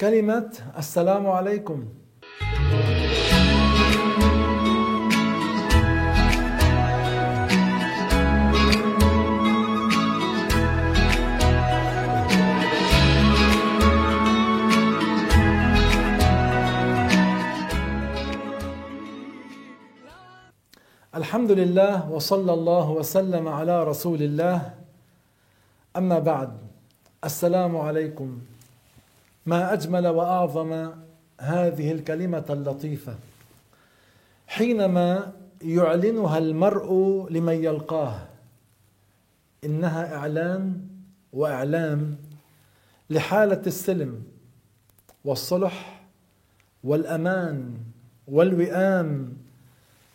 كلمة السلام عليكم. الحمد لله وصلى الله وسلم على رسول الله اما بعد السلام عليكم ما أجمل وأعظم هذه الكلمة اللطيفة. حينما يعلنها المرء لمن يلقاه إنها إعلان وإعلام لحالة السلم والصلح والأمان والوئام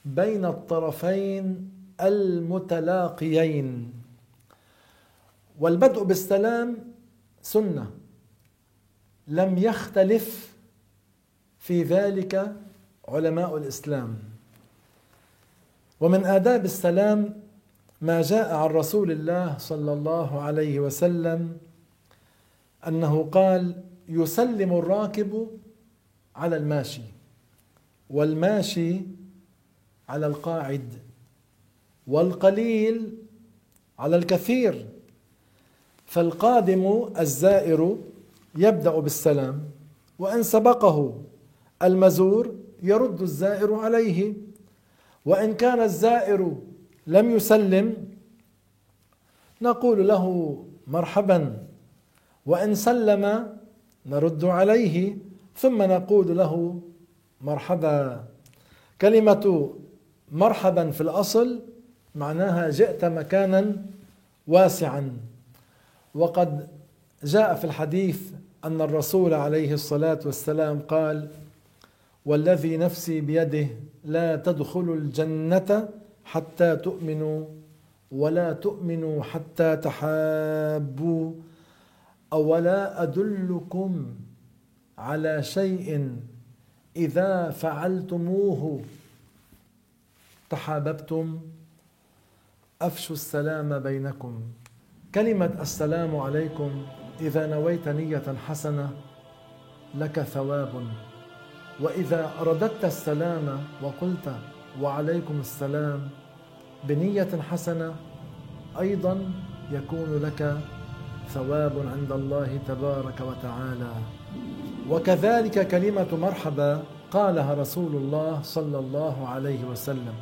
بين الطرفين المتلاقيين. والبدء بالسلام سنة. لم يختلف في ذلك علماء الإسلام. ومن آداب السلام ما جاء عن رسول الله صلى الله عليه وسلم أنه قال يسلم الراكب على الماشي والماشي على القاعد والقليل على الكثير. فالقادم الزائر يبدأ بالسلام وإن سبقه المزور يرد الزائر عليه وإن كان الزائر لم يسلم نقول له مرحبا وإن سلم نرد عليه ثم نقول له مرحبا. كلمة مرحبا في الأصل معناها جئت مكانا واسعا وقد جاء في الحديث أن الرسول عليه الصلاة والسلام قال والذي نفسي بيده لا تدخلوا الجنة حتى تؤمنوا ولا تؤمنوا حتى تحابوا أولا أدلكم على شيء إذا فعلتموه تحاببتم أفشوا السلام بينكم. كلمة السلام عليكم إذا نويت نية حسنة لك ثواب. وإذا رددت السلام وقلت وعليكم السلام بنية حسنة أيضا يكون لك ثواب عند الله تبارك وتعالى. وكذلك كلمة مرحبا قالها رسول الله صلى الله عليه وسلم.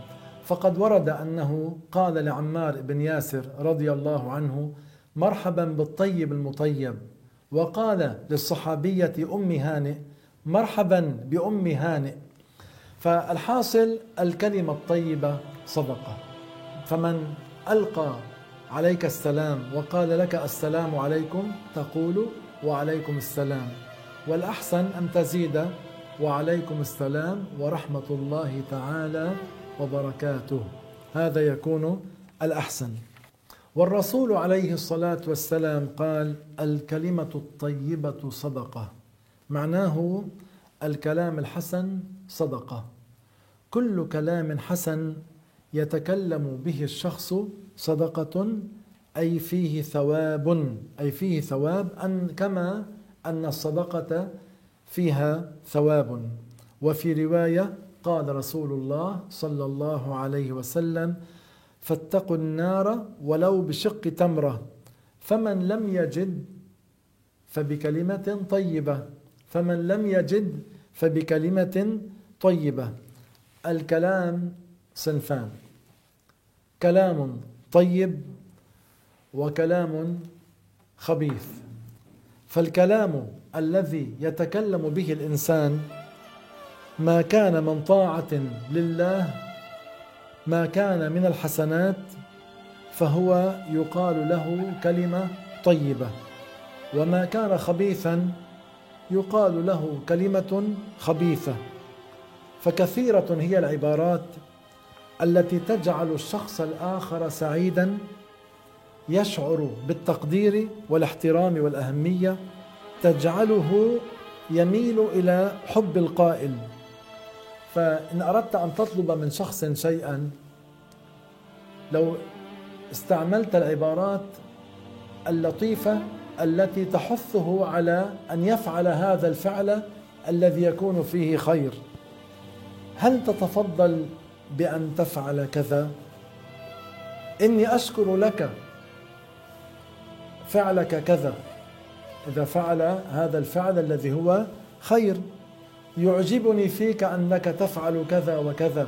فقد ورد أنه قال لعمار بن ياسر رضي الله عنه مرحبا بالطيب المطيب. وقال للصحابية أم هانئ مرحبا بأم هانئ. فالحاصل الكلمة الطيبة صدقة. فمن ألقى عليك السلام وقال لك السلام عليكم تقول وعليكم السلام والأحسن أن تزيد وعليكم السلام ورحمة الله تعالى وبركاته هذا يكون الأحسن. والرسول عليه الصلاة والسلام قال الكلمة الطيبة صدقة. معناه الكلام الحسن صدقة. كل كلام حسن يتكلم به الشخص صدقة أي فيه ثواب أي فيه ثواب أن كما أن الصدقة فيها ثواب. وفي رواية قال رسول الله صلى الله عليه وسلم فاتقوا النار ولو بشق تمرة. فمن لم يجد فبكلمة طيبة. فمن لم يجد فبكلمة طيبة. الكلام صنفان كلام طيب وكلام خبيث. فالكلام الذي يتكلم به الإنسان ما كان من طاعة لله ما كان من الحسنات فهو يقال له كلمة طيبة. وما كان خبيثا يقال له كلمة خبيثة. فكثيرة هي العبارات التي تجعل الشخص الآخر سعيدا يشعر بالتقدير والاحترام والأهمية تجعله يميل إلى حب القائل. فإن أردت أن تطلب من شخص شيئا لو استعملت العبارات اللطيفة التي تحثه على أن يفعل هذا الفعل الذي يكون فيه خير. هل تتفضل بأن تفعل كذا؟ إني أشكر لك فعلك كذا إذا فعل هذا الفعل الذي هو خير. يعجبني فيك أنك تفعل كذا وكذا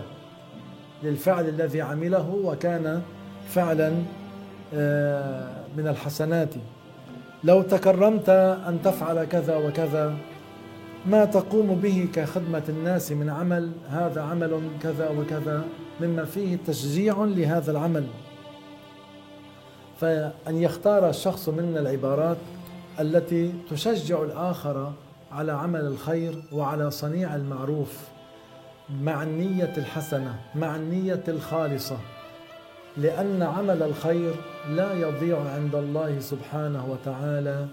للفعل الذي عمله وكان فعلا آه، من الحسنات. لو تكرمت أن تفعل كذا وكذا ما تقوم به كخدمة الناس من عمل؟ هذا عمل كذا وكذا مما فيه تشجيع لهذا العمل. فأن يختار الشخص منا العبارات التي تشجع الآخر على عمل الخير وعلى صنيع المعروف مع النية الحسنة مع النية الخالصة لأن عمل الخير لا يضيع عند الله سبحانه وتعالى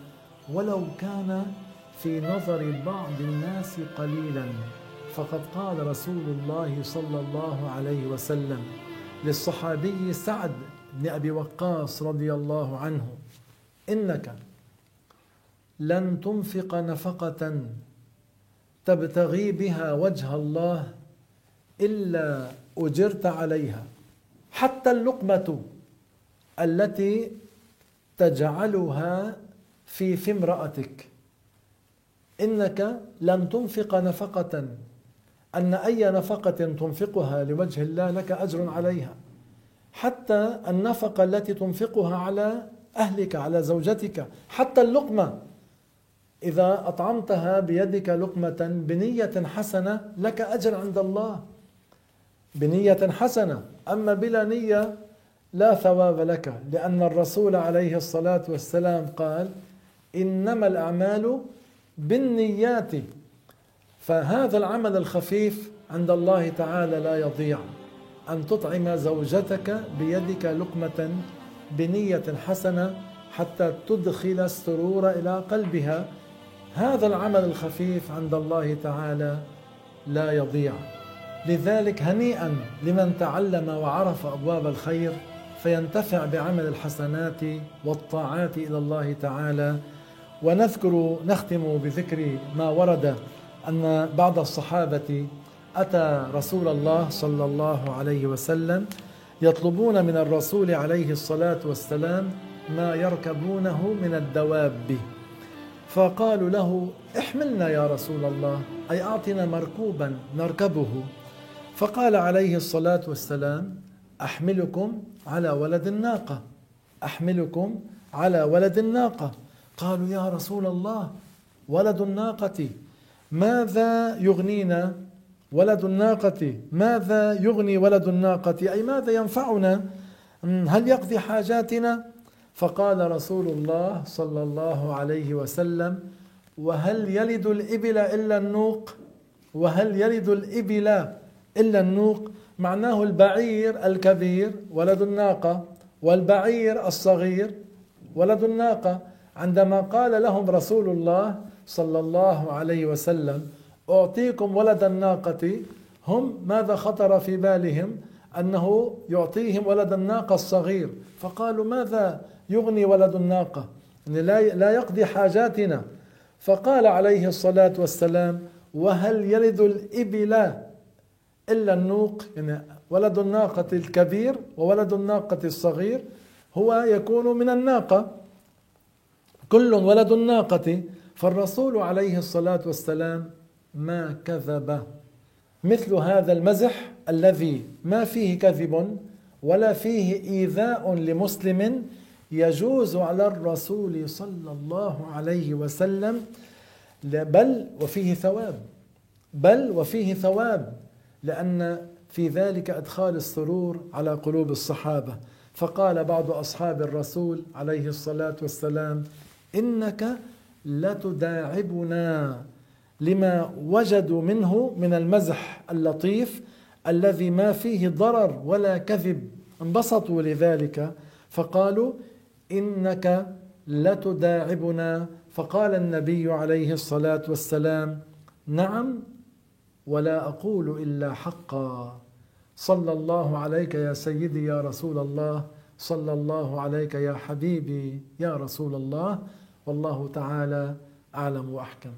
ولو كان في نظر بعض الناس قليلا. فقد قال رسول الله صلى الله عليه وسلم للصحابي سعد بن أبي وقاص رضي الله عنه إنك لن تنفق نفقة تبتغي بها وجه الله إلا أجرت عليها. حتى اللقمة التي تجعلها في في امرأتك. إنك لن تنفق نفقة. أن أي نفقة تنفقها لوجه الله لك أجر عليها. حتى النفقة التي تنفقها على أهلك على زوجتك. حتى اللقمة إذا أطعمتها بيدك لقمة بنية حسنة لك أجر عند الله. بنية حسنة. أما بلا نية لا ثواب لك لأن الرسول عليه الصلاة والسلام قال إنما الأعمال بالنيات. فهذا العمل الخفيف عند الله تعالى لا يضيع. أن تطعم زوجتك بيدك لقمة بنية حسنة حتى تدخل السرور إلى قلبها. هذا العمل الخفيف عند الله تعالى لا يضيع. لذلك هنيئا لمن تعلم وعرف أبواب الخير فينتفع بعمل الحسنات والطاعات إلى الله تعالى. ونذكر نختم بذكر ما ورد أن بعض الصحابة أتى رسول الله صلى الله عليه وسلم يطلبون من الرسول عليه الصلاة والسلام ما يركبونه من الدواب. فقالوا له احملنا يا رسول الله أي أعطنا مركوبا نركبه. فقال عليه الصلاة والسلام أحملكم على ولد الناقة أحملكم على ولد الناقة. قالوا يا رسول الله ولد الناقة ماذا يغنينا؟ ولد الناقة ماذا يغني ولد الناقة؟ أي ماذا ينفعنا؟ هل يقضي حاجاتنا؟ فقال رسول الله صلى الله عليه وسلم وهل يلد الإبل إلا النوق؟ وهل يلد الإبل إلا النوق؟ معناه البعير الكبير ولد الناقة والبعير الصغير ولد الناقة. عندما قال لهم رسول الله صلى الله عليه وسلم أعطيكم ولد الناقة هم ماذا خطر في بالهم؟ أنه يعطيهم ولد الناقة الصغير. فقالوا ماذا يغني ولد الناقة يعني لا يقضي حاجاتنا. فقال عليه الصلاة والسلام وهل يلد الإبل إلا النوق؟ يعني ولد الناقة الكبير وولد الناقة الصغير هو يكون من الناقة. كل ولد الناقة. فالرسول عليه الصلاة والسلام ما كذب. مثل هذا المزح الذي ما فيه كذب ولا فيه إيذاء لمسلم يجوز على الرسول صلى الله عليه وسلم بل وفيه ثواب. بل وفيه ثواب لأن في ذلك إدخال السرور على قلوب الصحابة. فقال بعض أصحاب الرسول عليه الصلاة والسلام إنك لتداعبنا لما وجدوا منه من المزح اللطيف الذي ما فيه ضرر ولا كذب. انبسطوا لذلك. فقالوا إنك لتداعبنا. فقال النبي عليه الصلاة والسلام نعم ولا أقول إلا حقا. صلى الله عليك يا سيدي يا رسول الله. صلى الله عليك يا حبيبي يا رسول الله. والله تعالى أعلم وأحكم.